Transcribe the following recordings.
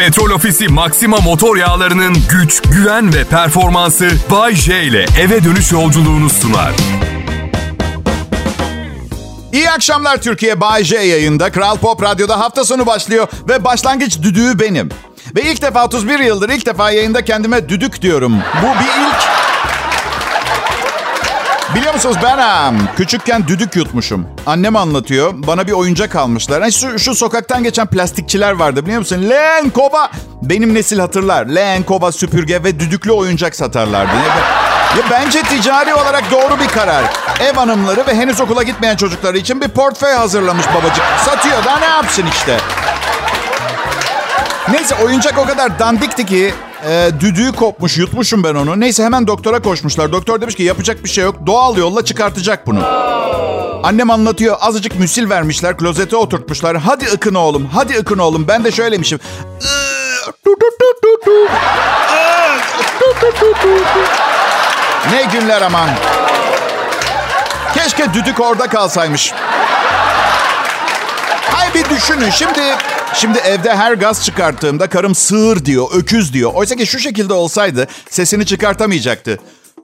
Petrol Ofisi Maxima motor yağlarının güç, güven ve performansı Bay J ile eve dönüş yolculuğunu sunar. İyi akşamlar Türkiye Bay J yayında. Kral Pop Radyo'da hafta sonu başlıyor ve başlangıç düdüğü benim. Ve ilk defa 31 yıldır ilk defa yayında kendime düdük diyorum. Bu bir ilk. Biliyor musunuz ben küçükken düdük yutmuşum. Annem anlatıyor. Bana bir oyuncak almışlar. Hani şu, şu sokaktan geçen plastikçiler vardı biliyor musun? Len kova. Benim nesil hatırlar. Len kova süpürge ve düdüklü oyuncak satarlardı. Ya bence ticari olarak doğru bir karar. Ev hanımları ve henüz okula gitmeyen çocukları için bir portföy hazırlamış babacık. Satıyor da ne yapsın işte. Neyse oyuncak o kadar dandikti ki e, düdüğü kopmuş yutmuşum ben onu. Neyse hemen doktora koşmuşlar. Doktor demiş ki yapacak bir şey yok. Doğal yolla çıkartacak bunu. Annem anlatıyor. Azıcık müsil vermişler. Klozete oturtmuşlar. Hadi ıkın oğlum. Hadi ıkın oğlum. Ben de şöylemişim. Ne günler aman. Keşke düdük orada kalsaymış. Hay bir düşünün. Şimdi Şimdi evde her gaz çıkarttığımda karım sığır diyor, öküz diyor. Oysa ki şu şekilde olsaydı sesini çıkartamayacaktı.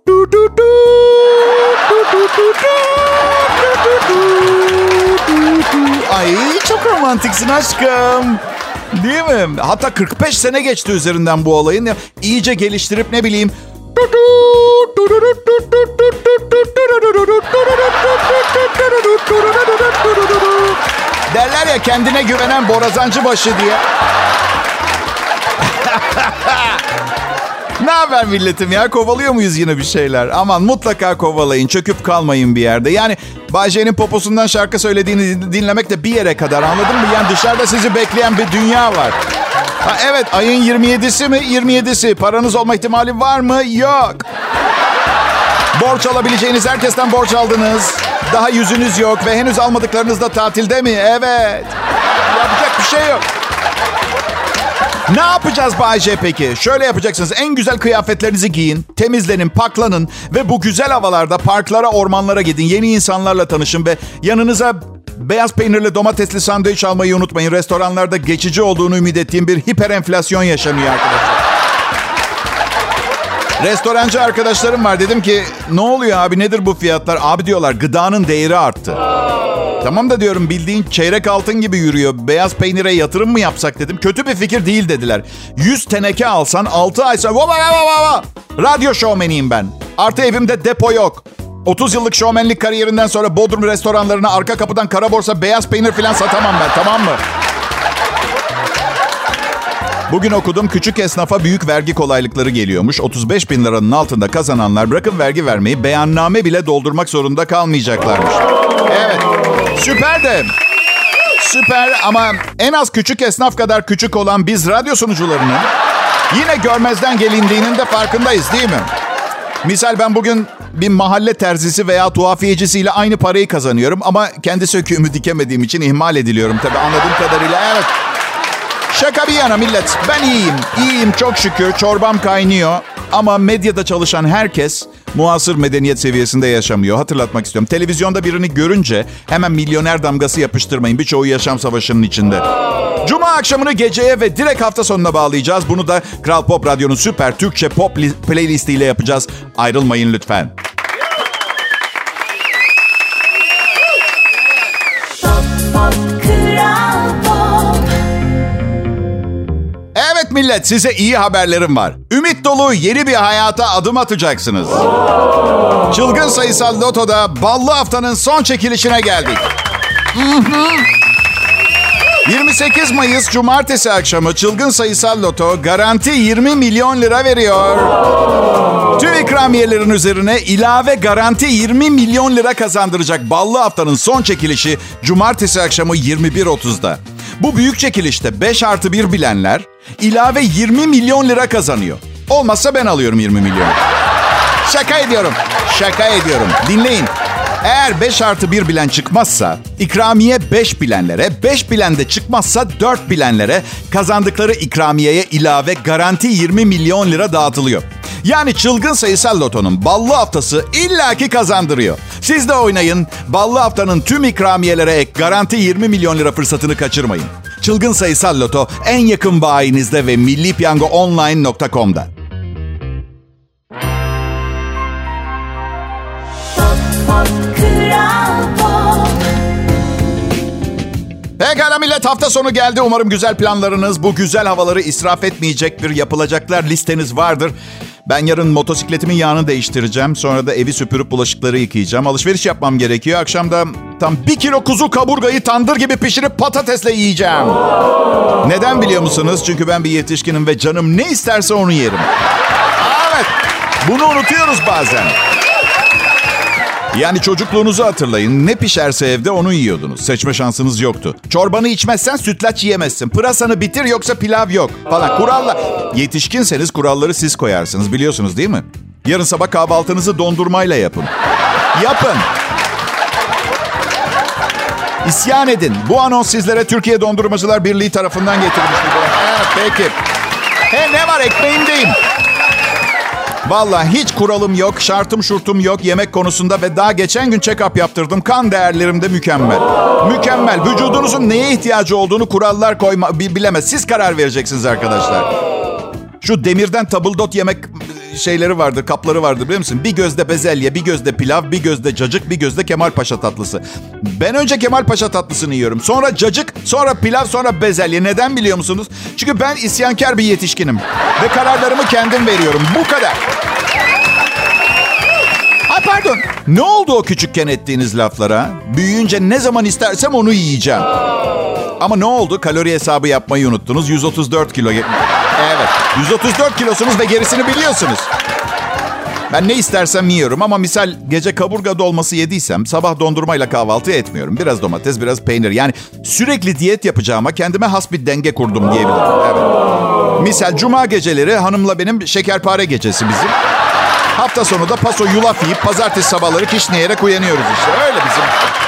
Du du du, du du du du, du du Ay çok romantiksin aşkım. Değil mi? Hatta 45 sene geçti üzerinden bu olayın. İyice geliştirip ne bileyim ya kendine güvenen borazancı başı diye. ne haber milletim ya? Kovalıyor muyuz yine bir şeyler? Aman mutlaka kovalayın. Çöküp kalmayın bir yerde. Yani Bayce'nin poposundan şarkı söylediğini dinlemek de bir yere kadar anladın mı? Yani dışarıda sizi bekleyen bir dünya var. Ha, evet ayın 27'si mi? 27'si. Paranız olma ihtimali var mı? Yok. Borç alabileceğiniz herkesten borç aldınız. Daha yüzünüz yok ve henüz almadıklarınız da tatilde mi? Evet. Yapacak bir şey yok. Ne yapacağız Bayce peki? Şöyle yapacaksınız. En güzel kıyafetlerinizi giyin, temizlenin, paklanın ve bu güzel havalarda parklara, ormanlara gidin. Yeni insanlarla tanışın ve yanınıza beyaz peynirli domatesli sandviç almayı unutmayın. Restoranlarda geçici olduğunu ümit ettiğim bir hiper enflasyon yaşanıyor arkadaşlar. Restorancı arkadaşlarım var. Dedim ki ne oluyor abi nedir bu fiyatlar? Abi diyorlar gıdanın değeri arttı. Tamam da diyorum bildiğin çeyrek altın gibi yürüyor. Beyaz peynire yatırım mı yapsak dedim. Kötü bir fikir değil dediler. 100 teneke alsan 6 ay sonra... Vava, vava, vava. Radyo şovmeniyim ben. Artı evimde depo yok. 30 yıllık şovmenlik kariyerinden sonra Bodrum restoranlarına arka kapıdan kara borsa beyaz peynir falan satamam ben tamam mı? Bugün okudum küçük esnafa büyük vergi kolaylıkları geliyormuş. 35 bin liranın altında kazananlar bırakın vergi vermeyi beyanname bile doldurmak zorunda kalmayacaklarmış. Evet süper de süper ama en az küçük esnaf kadar küçük olan biz radyo sunucularının yine görmezden gelindiğinin de farkındayız değil mi? Misal ben bugün bir mahalle terzisi veya tuhafiyecisiyle aynı parayı kazanıyorum ama kendi söküğümü dikemediğim için ihmal ediliyorum tabii anladığım kadarıyla. Evet. Şaka bir yana millet. Ben iyiyim. İyiyim çok şükür. Çorbam kaynıyor. Ama medyada çalışan herkes muasır medeniyet seviyesinde yaşamıyor. Hatırlatmak istiyorum. Televizyonda birini görünce hemen milyoner damgası yapıştırmayın. Birçoğu yaşam savaşının içinde. Cuma akşamını geceye ve direkt hafta sonuna bağlayacağız. Bunu da Kral Pop Radyo'nun süper Türkçe pop playlistiyle yapacağız. Ayrılmayın lütfen. Evet millet size iyi haberlerim var. Ümit dolu yeni bir hayata adım atacaksınız. Çılgın sayısal lotoda ballı haftanın son çekilişine geldik. 28 Mayıs Cumartesi akşamı çılgın sayısal loto garanti 20 milyon lira veriyor. Tüm ikramiyelerin üzerine ilave garanti 20 milyon lira kazandıracak ballı haftanın son çekilişi Cumartesi akşamı 21.30'da. Bu büyük çekilişte 5 artı 1 bilenler ilave 20 milyon lira kazanıyor. Olmazsa ben alıyorum 20 milyon. Şaka ediyorum. Şaka ediyorum. Dinleyin. Eğer 5 artı 1 bilen çıkmazsa ikramiye 5 bilenlere, 5 bilen de çıkmazsa 4 bilenlere kazandıkları ikramiyeye ilave garanti 20 milyon lira dağıtılıyor. Yani çılgın sayısal lotonun ballı haftası illaki kazandırıyor. Siz de oynayın. Ballı haftanın tüm ikramiyelere ek garanti 20 milyon lira fırsatını kaçırmayın. Çılgın Sayısal Loto en yakın bayinizde ve millipiyangoonline.com'da. Pekala millet hafta sonu geldi. Umarım güzel planlarınız, bu güzel havaları israf etmeyecek bir yapılacaklar listeniz vardır. Ben yarın motosikletimin yağını değiştireceğim. Sonra da evi süpürüp bulaşıkları yıkayacağım. Alışveriş yapmam gerekiyor. Akşam da tam bir kilo kuzu kaburgayı tandır gibi pişirip patatesle yiyeceğim. Neden biliyor musunuz? Çünkü ben bir yetişkinim ve canım ne isterse onu yerim. Evet, bunu unutuyoruz bazen. Yani çocukluğunuzu hatırlayın. Ne pişerse evde onu yiyordunuz. Seçme şansınız yoktu. Çorbanı içmezsen sütlaç yiyemezsin. Pırasanı bitir yoksa pilav yok falan. Kuralla. Yetişkinseniz kuralları siz koyarsınız biliyorsunuz değil mi? Yarın sabah kahvaltınızı dondurmayla yapın. Yapın. İsyan edin. Bu anons sizlere Türkiye Dondurmacılar Birliği tarafından getirilmiştir. Evet peki. He ne var ekmeğimdeyim. Vallahi hiç kuralım yok, şartım şurtum yok yemek konusunda ve daha geçen gün check-up yaptırdım. Kan değerlerim de mükemmel. Mükemmel. Vücudunuzun neye ihtiyacı olduğunu kurallar koyma bilemez. Siz karar vereceksiniz arkadaşlar. Şu demirden tabldot yemek şeyleri vardır, kapları vardır biliyor musun? Bir gözde bezelye, bir gözde pilav, bir gözde cacık, bir gözde Kemal Paşa tatlısı. Ben önce Kemal Paşa tatlısını yiyorum. Sonra cacık, sonra pilav, sonra bezelye. Neden biliyor musunuz? Çünkü ben isyankar bir yetişkinim. Ve kararlarımı kendim veriyorum. Bu kadar. Ay pardon. Ne oldu o küçükken ettiğiniz laflara? Büyüyünce ne zaman istersem onu yiyeceğim. Ama ne oldu? Kalori hesabı yapmayı unuttunuz. 134 kilo. Evet. 134 kilosunuz ve gerisini biliyorsunuz. Ben ne istersem yiyorum ama misal gece kaburga dolması yediysem sabah dondurmayla kahvaltı etmiyorum. Biraz domates, biraz peynir. Yani sürekli diyet yapacağıma kendime has bir denge kurdum diyebilirim. Evet. Misal cuma geceleri hanımla benim şekerpare gecesi bizim. Hafta sonu da paso yulaf yiyip pazartesi sabahları kişneyerek uyanıyoruz işte. Öyle bizim.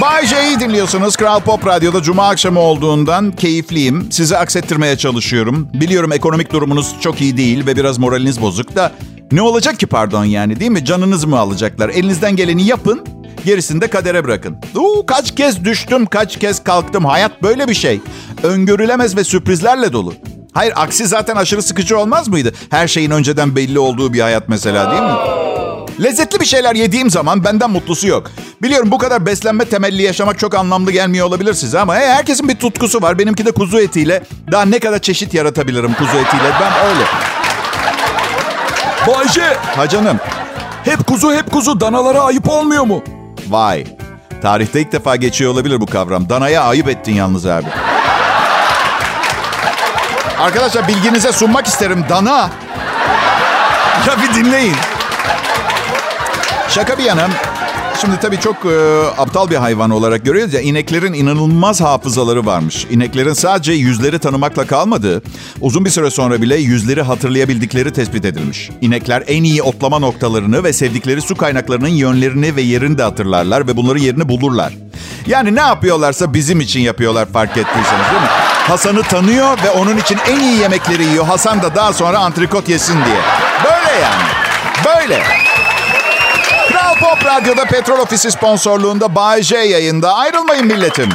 Bay J'yi dinliyorsunuz. Kral Pop Radyo'da Cuma akşamı olduğundan keyifliyim. Sizi aksettirmeye çalışıyorum. Biliyorum ekonomik durumunuz çok iyi değil ve biraz moraliniz bozuk da... Ne olacak ki pardon yani değil mi? Canınız mı alacaklar? Elinizden geleni yapın. Gerisini de kadere bırakın. Uu, kaç kez düştüm, kaç kez kalktım. Hayat böyle bir şey. Öngörülemez ve sürprizlerle dolu. Hayır aksi zaten aşırı sıkıcı olmaz mıydı? Her şeyin önceden belli olduğu bir hayat mesela değil mi? Lezzetli bir şeyler yediğim zaman benden mutlusu yok. Biliyorum bu kadar beslenme temelli yaşamak çok anlamlı gelmiyor olabilir size ama hey, herkesin bir tutkusu var. Benimki de kuzu etiyle. Daha ne kadar çeşit yaratabilirim kuzu etiyle. Ben öyle. Bayce. Ha canım. Hep kuzu hep kuzu danalara ayıp olmuyor mu? Vay. Tarihte ilk defa geçiyor olabilir bu kavram. Danaya ayıp ettin yalnız abi. Arkadaşlar bilginize sunmak isterim. Dana. Ya bir dinleyin. Şaka bir yana. Şimdi tabii çok e, aptal bir hayvan olarak görüyoruz ya. ineklerin inanılmaz hafızaları varmış. İneklerin sadece yüzleri tanımakla kalmadı. Uzun bir süre sonra bile yüzleri hatırlayabildikleri tespit edilmiş. İnekler en iyi otlama noktalarını ve sevdikleri su kaynaklarının yönlerini ve yerini de hatırlarlar ve bunları yerini bulurlar. Yani ne yapıyorlarsa bizim için yapıyorlar fark ettiyseniz değil mi? Hasan'ı tanıyor ve onun için en iyi yemekleri yiyor. Hasan da daha sonra antrikot yesin diye. Böyle yani. Böyle. Pop Radyo'da Petrol Ofisi sponsorluğunda Bay J yayında. Ayrılmayın milletim.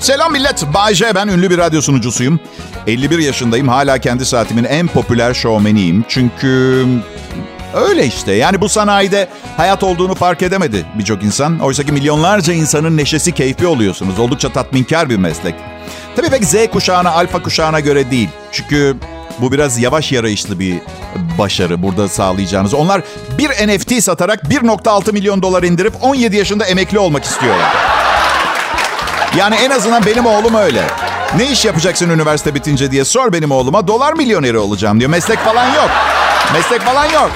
Selam millet. Bay J ben ünlü bir radyo sunucusuyum. 51 yaşındayım. Hala kendi saatimin en popüler şovmeniyim. Çünkü öyle işte. Yani bu sanayide hayat olduğunu fark edemedi birçok insan. Oysa ki milyonlarca insanın neşesi, keyfi oluyorsunuz. Oldukça tatminkar bir meslek. Tabii pek Z kuşağına, alfa kuşağına göre değil. Çünkü bu biraz yavaş yarayışlı bir başarı burada sağlayacağınız. Onlar bir NFT satarak 1.6 milyon dolar indirip 17 yaşında emekli olmak istiyorlar. Yani en azından benim oğlum öyle. Ne iş yapacaksın üniversite bitince diye sor benim oğluma. Dolar milyoneri olacağım diyor. Meslek falan yok. Meslek falan yok.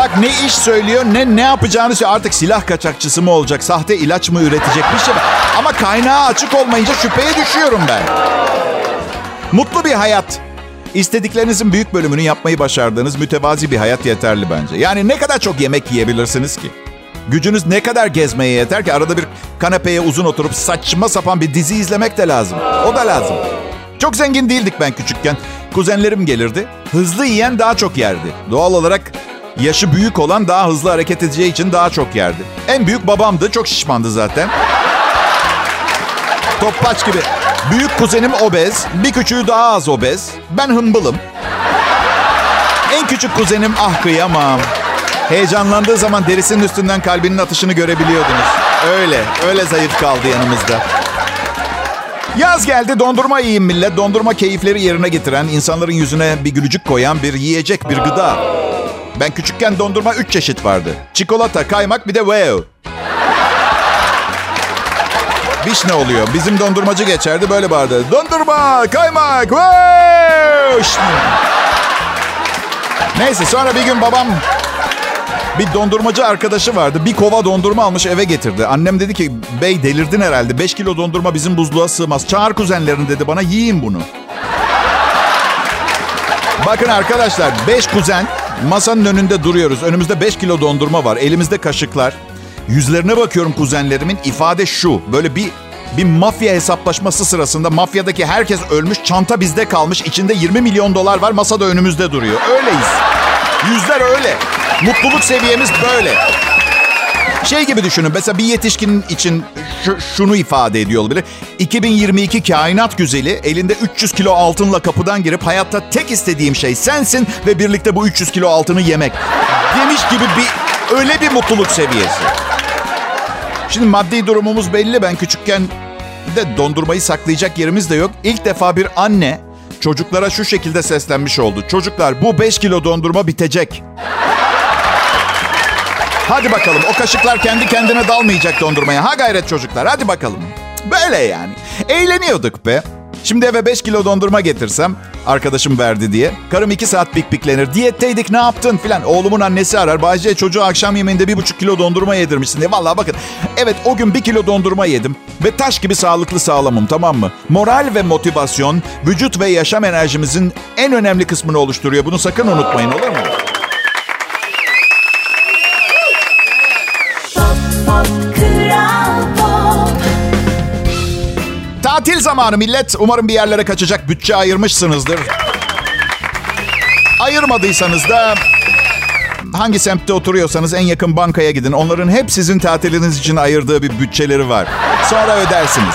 Bak ne iş söylüyor ne ne yapacağını söylüyor. Artık silah kaçakçısı mı olacak, sahte ilaç mı üretecek bir şey. Ama kaynağı açık olmayınca şüpheye düşüyorum ben. Mutlu bir hayat. İstediklerinizin büyük bölümünü yapmayı başardığınız mütevazi bir hayat yeterli bence. Yani ne kadar çok yemek yiyebilirsiniz ki? Gücünüz ne kadar gezmeye yeter ki arada bir kanepeye uzun oturup saçma sapan bir dizi izlemek de lazım. O da lazım. Çok zengin değildik ben küçükken. Kuzenlerim gelirdi. Hızlı yiyen daha çok yerdi. Doğal olarak yaşı büyük olan daha hızlı hareket edeceği için daha çok yerdi. En büyük babamdı. Çok şişmandı zaten. Topaç gibi. Büyük kuzenim obez. Bir küçüğü daha az obez. Ben hımbılım. En küçük kuzenim ah kıyamam. Heyecanlandığı zaman derisinin üstünden kalbinin atışını görebiliyordunuz. Öyle, öyle zayıf kaldı yanımızda. Yaz geldi dondurma yiyeyim millet. Dondurma keyifleri yerine getiren, insanların yüzüne bir gülücük koyan bir yiyecek, bir gıda. Ben küçükken dondurma üç çeşit vardı. Çikolata, kaymak bir de wow. Vişne oluyor. Bizim dondurmacı geçerdi böyle bağırdı. Dondurma, kaymak, wow. Neyse sonra bir gün babam bir dondurmacı arkadaşı vardı. Bir kova dondurma almış eve getirdi. Annem dedi ki bey delirdin herhalde. 5 kilo dondurma bizim buzluğa sığmaz. Çağır kuzenlerini dedi bana yiyin bunu. Bakın arkadaşlar 5 kuzen masanın önünde duruyoruz. Önümüzde 5 kilo dondurma var. Elimizde kaşıklar. Yüzlerine bakıyorum kuzenlerimin. ifade şu. Böyle bir bir mafya hesaplaşması sırasında mafyadaki herkes ölmüş, çanta bizde kalmış, içinde 20 milyon dolar var, masada önümüzde duruyor. Öyleyiz. Yüzler öyle. Mutluluk seviyemiz böyle. Şey gibi düşünün. Mesela bir yetişkinin için şu, şunu ifade ediyor olabilir. 2022 kainat güzeli elinde 300 kilo altınla kapıdan girip hayatta tek istediğim şey sensin ve birlikte bu 300 kilo altını yemek. Demiş gibi bir öyle bir mutluluk seviyesi. Şimdi maddi durumumuz belli. Ben küçükken de dondurmayı saklayacak yerimiz de yok. İlk defa bir anne çocuklara şu şekilde seslenmiş oldu. Çocuklar bu 5 kilo dondurma bitecek. Hadi bakalım o kaşıklar kendi kendine dalmayacak dondurmaya. Ha gayret çocuklar hadi bakalım. Böyle yani. Eğleniyorduk be. Şimdi eve 5 kilo dondurma getirsem arkadaşım verdi diye. Karım 2 saat pik piklenir. Diyetteydik ne yaptın filan. Oğlumun annesi arar. Bahçe çocuğu akşam yemeğinde 1,5 kilo dondurma yedirmişsin diye. Vallahi bakın. Evet o gün 1 kilo dondurma yedim. Ve taş gibi sağlıklı sağlamım tamam mı? Moral ve motivasyon vücut ve yaşam enerjimizin en önemli kısmını oluşturuyor. Bunu sakın unutmayın olur mu? Tatil zamanı millet. Umarım bir yerlere kaçacak bütçe ayırmışsınızdır. Ayırmadıysanız da hangi semtte oturuyorsanız en yakın bankaya gidin. Onların hep sizin tatiliniz için ayırdığı bir bütçeleri var. Sonra ödersiniz.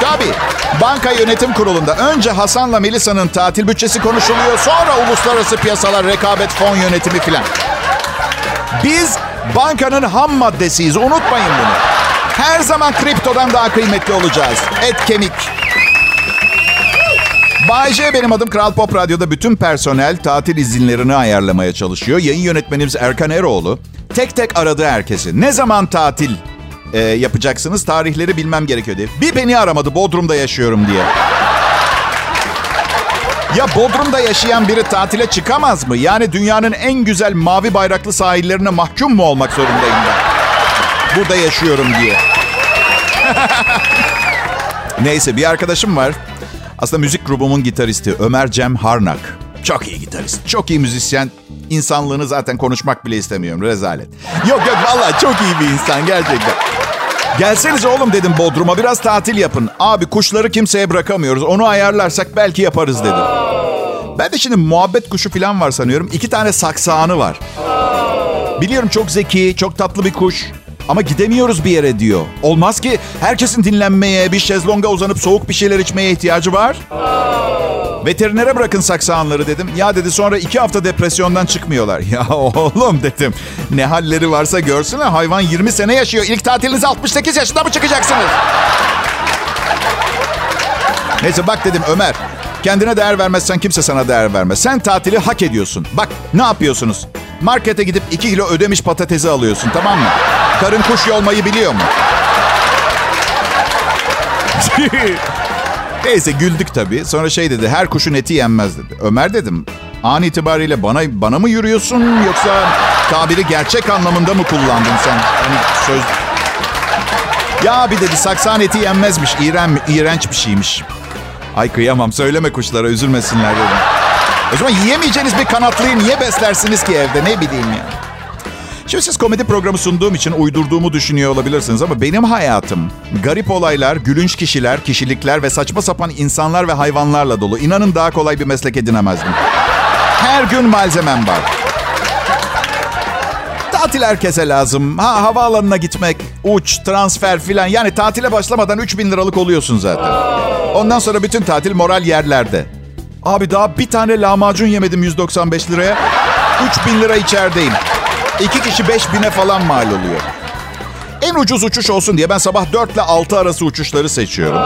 Tabii. Banka yönetim kurulunda önce Hasan'la Melisa'nın tatil bütçesi konuşuluyor. Sonra uluslararası piyasalar, rekabet, fon yönetimi filan. Biz bankanın ham maddesiyiz. Unutmayın bunu. Her zaman kriptodan daha kıymetli olacağız. Et kemik. Bay J benim adım Kral Pop Radyo'da bütün personel tatil izinlerini ayarlamaya çalışıyor. Yayın yönetmenimiz Erkan Eroğlu tek tek aradı herkesi. Ne zaman tatil e, yapacaksınız? Tarihleri bilmem gerekiyor diye. Bir beni aramadı Bodrum'da yaşıyorum diye. Ya Bodrum'da yaşayan biri tatile çıkamaz mı? Yani dünyanın en güzel mavi bayraklı sahillerine mahkum mu olmak zorundayım ben? Burada yaşıyorum diye. Neyse bir arkadaşım var. Aslında müzik grubumun gitaristi Ömer Cem Harnak. Çok iyi gitarist, çok iyi müzisyen. İnsanlığını zaten konuşmak bile istemiyorum. Rezalet. Yok yok vallahi çok iyi bir insan gerçekten. Gelsenize oğlum dedim Bodrum'a biraz tatil yapın. Abi kuşları kimseye bırakamıyoruz. Onu ayarlarsak belki yaparız dedim. Ben de şimdi muhabbet kuşu falan var sanıyorum. İki tane saksağanı var. Biliyorum çok zeki, çok tatlı bir kuş. Ama gidemiyoruz bir yere diyor. Olmaz ki herkesin dinlenmeye, bir şezlonga uzanıp soğuk bir şeyler içmeye ihtiyacı var. Veterinere bırakın saksağanları dedim. Ya dedi sonra iki hafta depresyondan çıkmıyorlar. Ya oğlum dedim. Ne halleri varsa görsün hayvan 20 sene yaşıyor. İlk tatilinize 68 yaşında mı çıkacaksınız? Neyse bak dedim Ömer. Kendine değer vermezsen kimse sana değer vermez. Sen tatili hak ediyorsun. Bak ne yapıyorsunuz? Markete gidip 2 kilo ödemiş patatesi alıyorsun tamam mı? Karın kuş yolmayı biliyor mu? Neyse güldük tabii. Sonra şey dedi her kuşun eti yenmez dedi. Ömer dedim an itibariyle bana bana mı yürüyorsun yoksa tabiri gerçek anlamında mı kullandın sen? Hani söz... Ya bir dedi saksan eti yenmezmiş. İğren, iğrenç bir şeymiş. Ay kıyamam söyleme kuşlara üzülmesinler dedim. O zaman yiyemeyeceğiniz bir kanatlıyı niye beslersiniz ki evde ne bileyim ya. Şimdi siz komedi programı sunduğum için uydurduğumu düşünüyor olabilirsiniz ama benim hayatım garip olaylar, gülünç kişiler, kişilikler ve saçma sapan insanlar ve hayvanlarla dolu. İnanın daha kolay bir meslek edinemezdim. Her gün malzemem var. Tatil herkese lazım. Ha havaalanına gitmek, uç, transfer filan. Yani tatile başlamadan 3000 liralık oluyorsun zaten. Ondan sonra bütün tatil moral yerlerde. Abi daha bir tane lahmacun yemedim 195 liraya. 3000 lira içerideyim. İki kişi 5000'e falan mal oluyor. En ucuz uçuş olsun diye ben sabah 4 ile 6 arası uçuşları seçiyorum.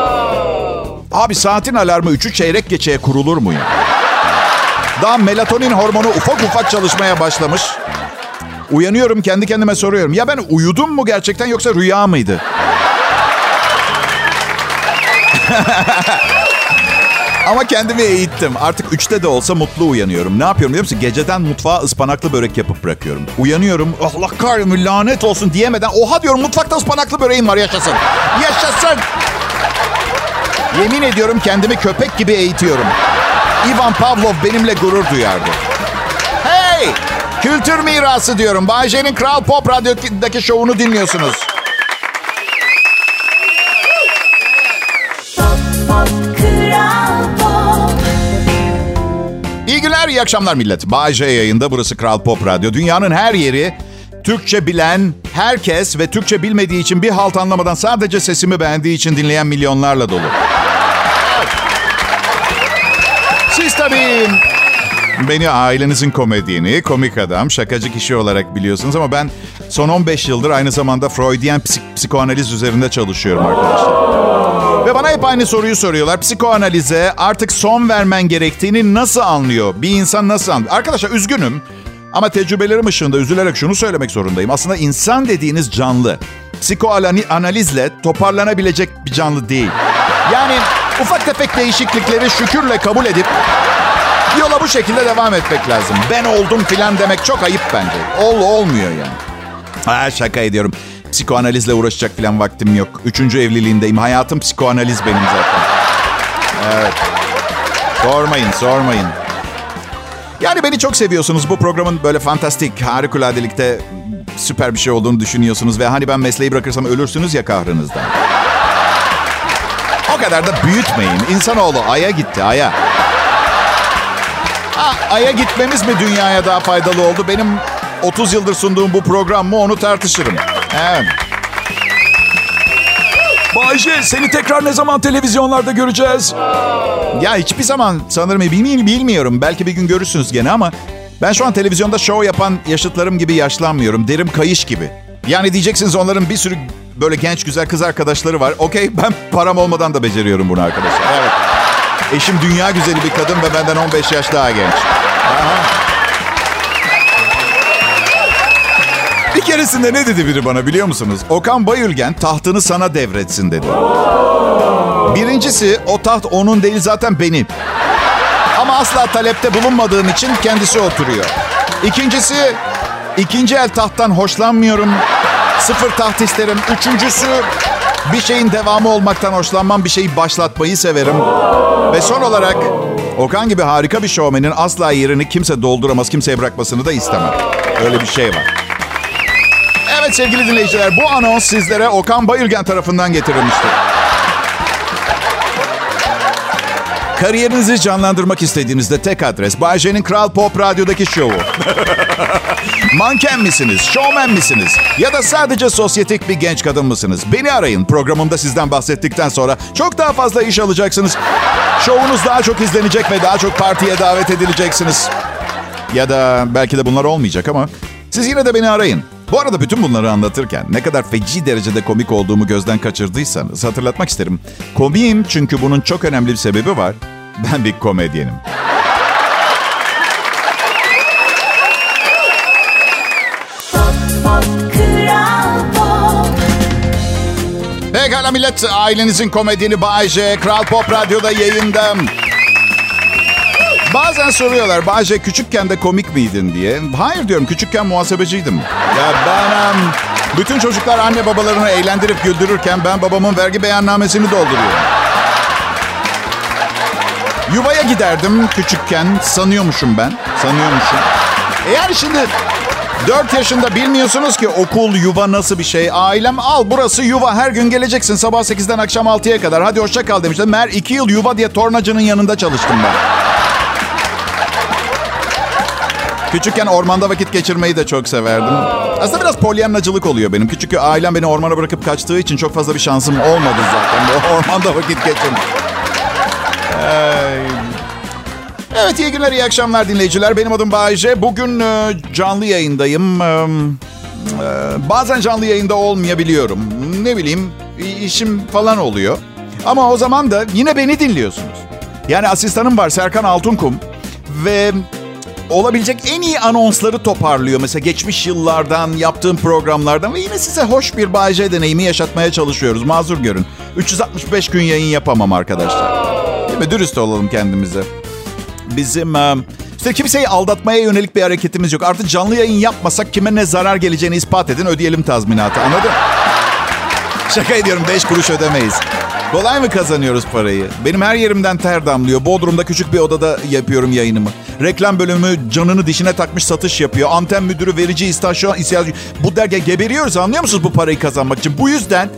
Abi saatin alarmı 3'ü çeyrek geçeye kurulur mu ya? Daha melatonin hormonu ufak ufak çalışmaya başlamış. Uyanıyorum kendi kendime soruyorum. Ya ben uyudum mu gerçekten yoksa rüya mıydı? Ama kendimi eğittim. Artık üçte de olsa mutlu uyanıyorum. Ne yapıyorum biliyor musun? Geceden mutfağa ıspanaklı börek yapıp bırakıyorum. Uyanıyorum. Allah kahretsin lanet olsun diyemeden. Oha diyorum mutfakta ıspanaklı böreğim var yaşasın. Yaşasın. Yemin ediyorum kendimi köpek gibi eğitiyorum. Ivan Pavlov benimle gurur duyardı. Hey! Kültür mirası diyorum. Bay J'nin Kral Pop Radyo'daki şovunu dinliyorsunuz. İyi akşamlar millet. Bay yayında, burası Kral Pop Radyo. Dünyanın her yeri, Türkçe bilen herkes ve Türkçe bilmediği için bir halt anlamadan sadece sesimi beğendiği için dinleyen milyonlarla dolu. Siz tabii beni ailenizin komedyeni, komik adam, şakacı kişi olarak biliyorsunuz ama ben son 15 yıldır aynı zamanda Freudian psik- psikoanaliz üzerinde çalışıyorum arkadaşlar. Ve bana hep aynı soruyu soruyorlar. Psikoanalize artık son vermen gerektiğini nasıl anlıyor? Bir insan nasıl anlıyor? Arkadaşlar üzgünüm ama tecrübelerim ışığında üzülerek şunu söylemek zorundayım. Aslında insan dediğiniz canlı. Psikoanalizle toparlanabilecek bir canlı değil. Yani ufak tefek değişiklikleri şükürle kabul edip yola bu şekilde devam etmek lazım. Ben oldum filan demek çok ayıp bence. Ol olmuyor yani. Ha, şaka ediyorum. Psikoanalizle uğraşacak filan vaktim yok. Üçüncü evliliğindeyim. Hayatım psikoanaliz benim zaten. Evet. Sormayın, sormayın. Yani beni çok seviyorsunuz. Bu programın böyle fantastik, harikuladelikte süper bir şey olduğunu düşünüyorsunuz. Ve hani ben mesleği bırakırsam ölürsünüz ya kahrınızdan. O kadar da büyütmeyin. İnsanoğlu Ay'a gitti, Ay'a. Ha, Ay'a gitmemiz mi dünyaya daha faydalı oldu? Benim 30 yıldır sunduğum bu program mı onu tartışırım. Evet. Bayce seni tekrar ne zaman televizyonlarda göreceğiz? Ya hiçbir zaman sanırım bilmiyorum, bilmiyorum. Belki bir gün görürsünüz gene ama ben şu an televizyonda show yapan yaşıtlarım gibi yaşlanmıyorum. Derim kayış gibi. Yani diyeceksiniz onların bir sürü böyle genç güzel kız arkadaşları var. Okey ben param olmadan da beceriyorum bunu arkadaşlar. Evet. Eşim dünya güzeli bir kadın ve benden 15 yaş daha genç. Bir keresinde ne dedi biri bana biliyor musunuz? Okan Bayülgen tahtını sana devretsin dedi. Birincisi o taht onun değil zaten benim. Ama asla talepte bulunmadığım için kendisi oturuyor. İkincisi ikinci el tahttan hoşlanmıyorum. Sıfır taht isterim. Üçüncüsü bir şeyin devamı olmaktan hoşlanmam. Bir şeyi başlatmayı severim. Ve son olarak Okan gibi harika bir şovmenin asla yerini kimse dolduramaz, kimseye bırakmasını da istemem. Öyle bir şey var. Evet sevgili dinleyiciler bu anons sizlere Okan Bayülgen tarafından getirilmiştir. Kariyerinizi canlandırmak istediğinizde tek adres Bay J'nin Kral Pop Radyo'daki şovu. Manken misiniz, şovmen misiniz ya da sadece sosyetik bir genç kadın mısınız? Beni arayın. Programımda sizden bahsettikten sonra çok daha fazla iş alacaksınız. Şovunuz daha çok izlenecek ve daha çok partiye davet edileceksiniz. Ya da belki de bunlar olmayacak ama siz yine de beni arayın. Bu arada bütün bunları anlatırken ne kadar feci derecede komik olduğumu gözden kaçırdıysanız hatırlatmak isterim. Komiyim çünkü bunun çok önemli bir sebebi var. Ben bir komedyenim. Pekala millet, ailenizin komedyeni Bay J, Kral Pop Radyo'da yayında. Bazen soruyorlar, J küçükken de komik miydin diye. Hayır diyorum, küçükken muhasebeciydim. Ya ben... bütün çocuklar anne babalarını eğlendirip güldürürken ben babamın vergi beyannamesini dolduruyorum. Yuvaya giderdim küçükken. Sanıyormuşum ben. Sanıyormuşum. Eğer şimdi 4 yaşında bilmiyorsunuz ki okul, yuva nasıl bir şey. Ailem al burası yuva her gün geleceksin sabah 8'den akşam 6'ya kadar. Hadi hoşça kal demişler. Mer 2 yıl yuva diye tornacının yanında çalıştım ben. Küçükken ormanda vakit geçirmeyi de çok severdim. Aslında biraz polyanlacılık oluyor benim. Küçük ailem beni ormana bırakıp kaçtığı için çok fazla bir şansım olmadı zaten. Ormanda vakit geçirmek. Evet iyi günler, iyi akşamlar dinleyiciler. Benim adım Bayece. Bugün e, canlı yayındayım. E, e, bazen canlı yayında olmayabiliyorum. Ne bileyim işim falan oluyor. Ama o zaman da yine beni dinliyorsunuz. Yani asistanım var Serkan Altunkum. Ve olabilecek en iyi anonsları toparlıyor. Mesela geçmiş yıllardan, yaptığım programlardan ve yine size hoş bir Bayece deneyimi yaşatmaya çalışıyoruz. Mazur görün. 365 gün yayın yapamam arkadaşlar. Değil mi? Dürüst olalım kendimize. Bizim işte kimseyi aldatmaya yönelik bir hareketimiz yok. Artık canlı yayın yapmasak kime ne zarar geleceğini ispat edin ödeyelim tazminatı anladın? Şaka ediyorum 5 kuruş ödemeyiz. Kolay mı kazanıyoruz parayı? Benim her yerimden ter damlıyor. Bodrum'da küçük bir odada yapıyorum yayınımı. Reklam bölümü canını dişine takmış satış yapıyor. Anten müdürü verici istasyon ihtiyacı. Bu derge geberiyoruz anlıyor musunuz bu parayı kazanmak için? Bu yüzden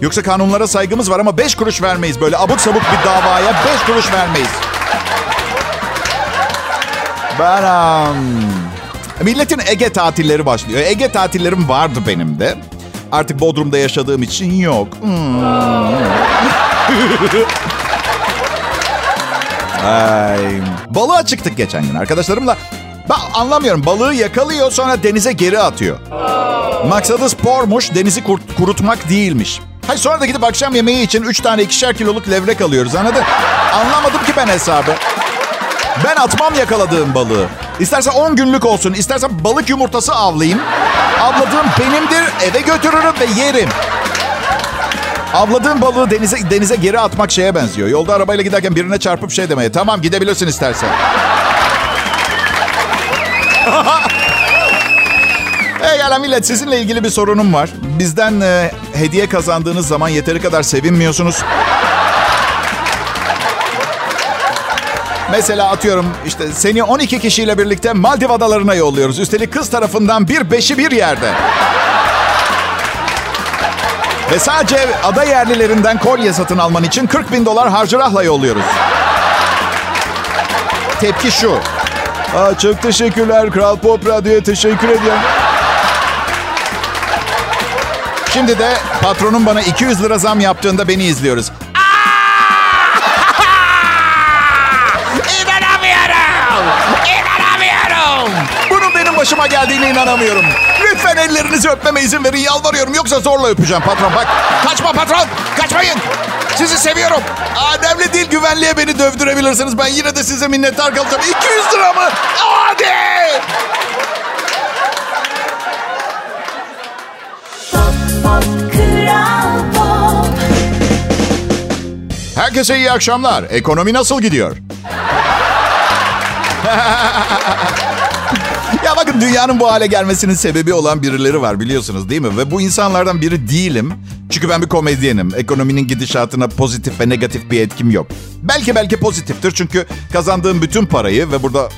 yoksa kanunlara saygımız var ama 5 kuruş vermeyiz. Böyle abuk sabuk bir davaya 5 kuruş vermeyiz. Ben um, milletin Ege tatilleri başlıyor. Ege tatillerim vardı benim de. Artık Bodrum'da yaşadığım için yok. Hmm. Ay. Balığa çıktık geçen gün arkadaşlarımla. Ben anlamıyorum. Balığı yakalıyor sonra denize geri atıyor. Maksadı spormuş, denizi kurutmak değilmiş. Hayır sonra da gidip akşam yemeği için 3 tane ikişer kiloluk levrek alıyoruz anladın? Anlamadım ki ben hesabı. Ben atmam yakaladığım balığı. İstersen 10 günlük olsun, istersen balık yumurtası avlayayım. Avladığım benimdir, eve götürürüm ve yerim. Avladığım balığı denize denize geri atmak şeye benziyor. Yolda arabayla giderken birine çarpıp şey demeye. Tamam gidebilirsin istersen. Hey millet sizinle ilgili bir sorunum var. Bizden e, hediye kazandığınız zaman yeteri kadar sevinmiyorsunuz. Mesela atıyorum işte seni 12 kişiyle birlikte Maldiv adalarına yolluyoruz. Üstelik kız tarafından bir beşi bir yerde. Ve sadece ada yerlilerinden kolye satın alman için 40 bin dolar harcırahla yolluyoruz. Tepki şu. Aa, çok teşekkürler Kral Pop Radyo'ya teşekkür ediyorum. Şimdi de patronum bana 200 lira zam yaptığında beni izliyoruz. Başıma geldiğine inanamıyorum. Lütfen ellerinizi öpmeme izin verin yalvarıyorum. Yoksa zorla öpeceğim patron. Bak kaçma patron. Kaçmayın. Sizi seviyorum. Önemli değil güvenliğe beni dövdürebilirsiniz. Ben yine de size minnettar kalacağım. 200 lira mı? Hadi. Herkese iyi akşamlar. Ekonomi nasıl gidiyor? dünyanın bu hale gelmesinin sebebi olan birileri var biliyorsunuz değil mi? Ve bu insanlardan biri değilim. Çünkü ben bir komedyenim. Ekonominin gidişatına pozitif ve negatif bir etkim yok. Belki belki pozitiftir çünkü kazandığım bütün parayı ve burada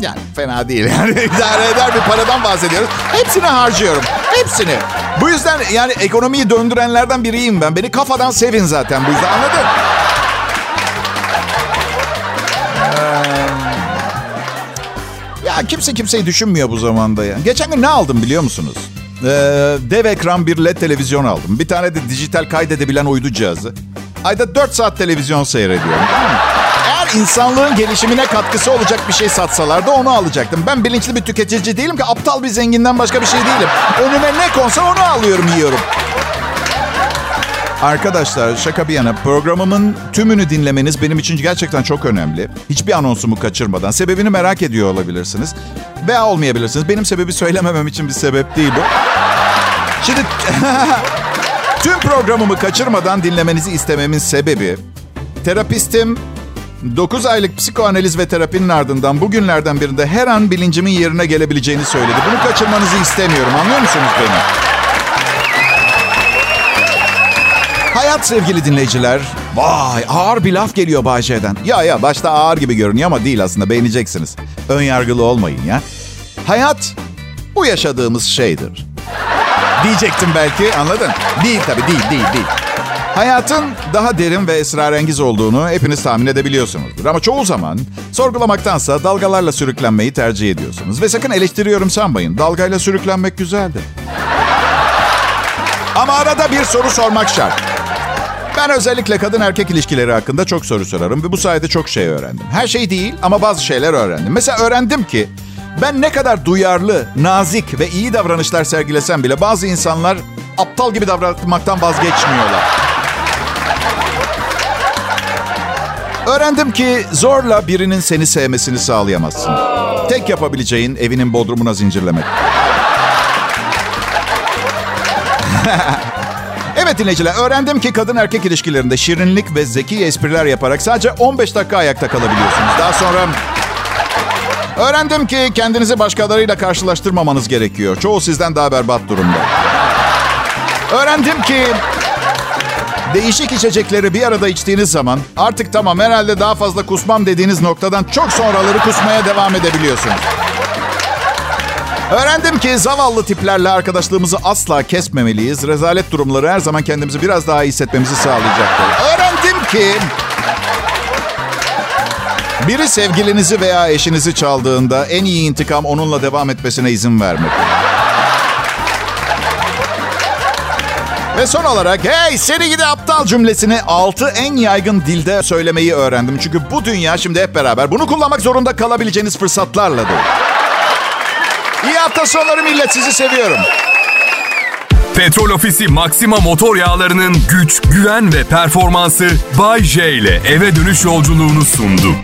yani fena değil yani idare eder bir paradan bahsediyoruz. Hepsini harcıyorum. Hepsini. Bu yüzden yani ekonomiyi döndürenlerden biriyim ben. Beni kafadan sevin zaten bu yüzden anladın? Ya kimse kimseyi düşünmüyor bu zamanda ya. Geçen gün ne aldım biliyor musunuz? Ee, dev ekran bir led televizyon aldım. Bir tane de dijital kaydedebilen uydu cihazı. Ayda 4 saat televizyon seyrediyorum. Eğer insanlığın gelişimine katkısı olacak bir şey satsalar da onu alacaktım. Ben bilinçli bir tüketici değilim ki aptal bir zenginden başka bir şey değilim. Önüme ne konsa onu alıyorum yiyorum. Arkadaşlar şaka bir yana programımın tümünü dinlemeniz benim için gerçekten çok önemli. Hiçbir anonsumu kaçırmadan. Sebebini merak ediyor olabilirsiniz. Veya olmayabilirsiniz. Benim sebebi söylememem için bir sebep değil bu. Şimdi tüm programımı kaçırmadan dinlemenizi istememin sebebi terapistim 9 aylık psikoanaliz ve terapinin ardından bugünlerden birinde her an bilincimin yerine gelebileceğini söyledi. Bunu kaçırmanızı istemiyorum. Anlıyor musunuz beni? Hayat sevgili dinleyiciler. Vay ağır bir laf geliyor Bayce'den. Ya ya başta ağır gibi görünüyor ama değil aslında beğeneceksiniz. Ön yargılı olmayın ya. Hayat bu yaşadığımız şeydir. Diyecektim belki anladın? Değil tabii değil değil değil. Hayatın daha derin ve esrarengiz olduğunu hepiniz tahmin edebiliyorsunuzdur. Ama çoğu zaman sorgulamaktansa dalgalarla sürüklenmeyi tercih ediyorsunuz. Ve sakın eleştiriyorum sanmayın. Dalgayla sürüklenmek güzeldir. Ama arada bir soru sormak şart. Ben özellikle kadın erkek ilişkileri hakkında çok soru sorarım ve bu sayede çok şey öğrendim. Her şey değil ama bazı şeyler öğrendim. Mesela öğrendim ki ben ne kadar duyarlı, nazik ve iyi davranışlar sergilesem bile bazı insanlar aptal gibi davranmaktan vazgeçmiyorlar. Öğrendim ki zorla birinin seni sevmesini sağlayamazsın. Tek yapabileceğin evinin bodrumuna zincirlemek. evet dinleyiciler öğrendim ki kadın erkek ilişkilerinde şirinlik ve zeki espriler yaparak sadece 15 dakika ayakta kalabiliyorsunuz. Daha sonra öğrendim ki kendinizi başkalarıyla karşılaştırmamanız gerekiyor. Çoğu sizden daha berbat durumda. Öğrendim ki değişik içecekleri bir arada içtiğiniz zaman artık tamam herhalde daha fazla kusmam dediğiniz noktadan çok sonraları kusmaya devam edebiliyorsunuz. Öğrendim ki zavallı tiplerle arkadaşlığımızı asla kesmemeliyiz. Rezalet durumları her zaman kendimizi biraz daha iyi hissetmemizi sağlayacaktır. Öğrendim ki biri sevgilinizi veya eşinizi çaldığında en iyi intikam onunla devam etmesine izin vermek. Ve son olarak hey seni gidi aptal cümlesini 6 en yaygın dilde söylemeyi öğrendim. Çünkü bu dünya şimdi hep beraber bunu kullanmak zorunda kalabileceğiniz fırsatlarla dolu. Hafta sonları millet sizi seviyorum. Petrol Ofisi Maxima motor yağlarının güç, güven ve performansı Bay J ile eve dönüş yolculuğunu sundu.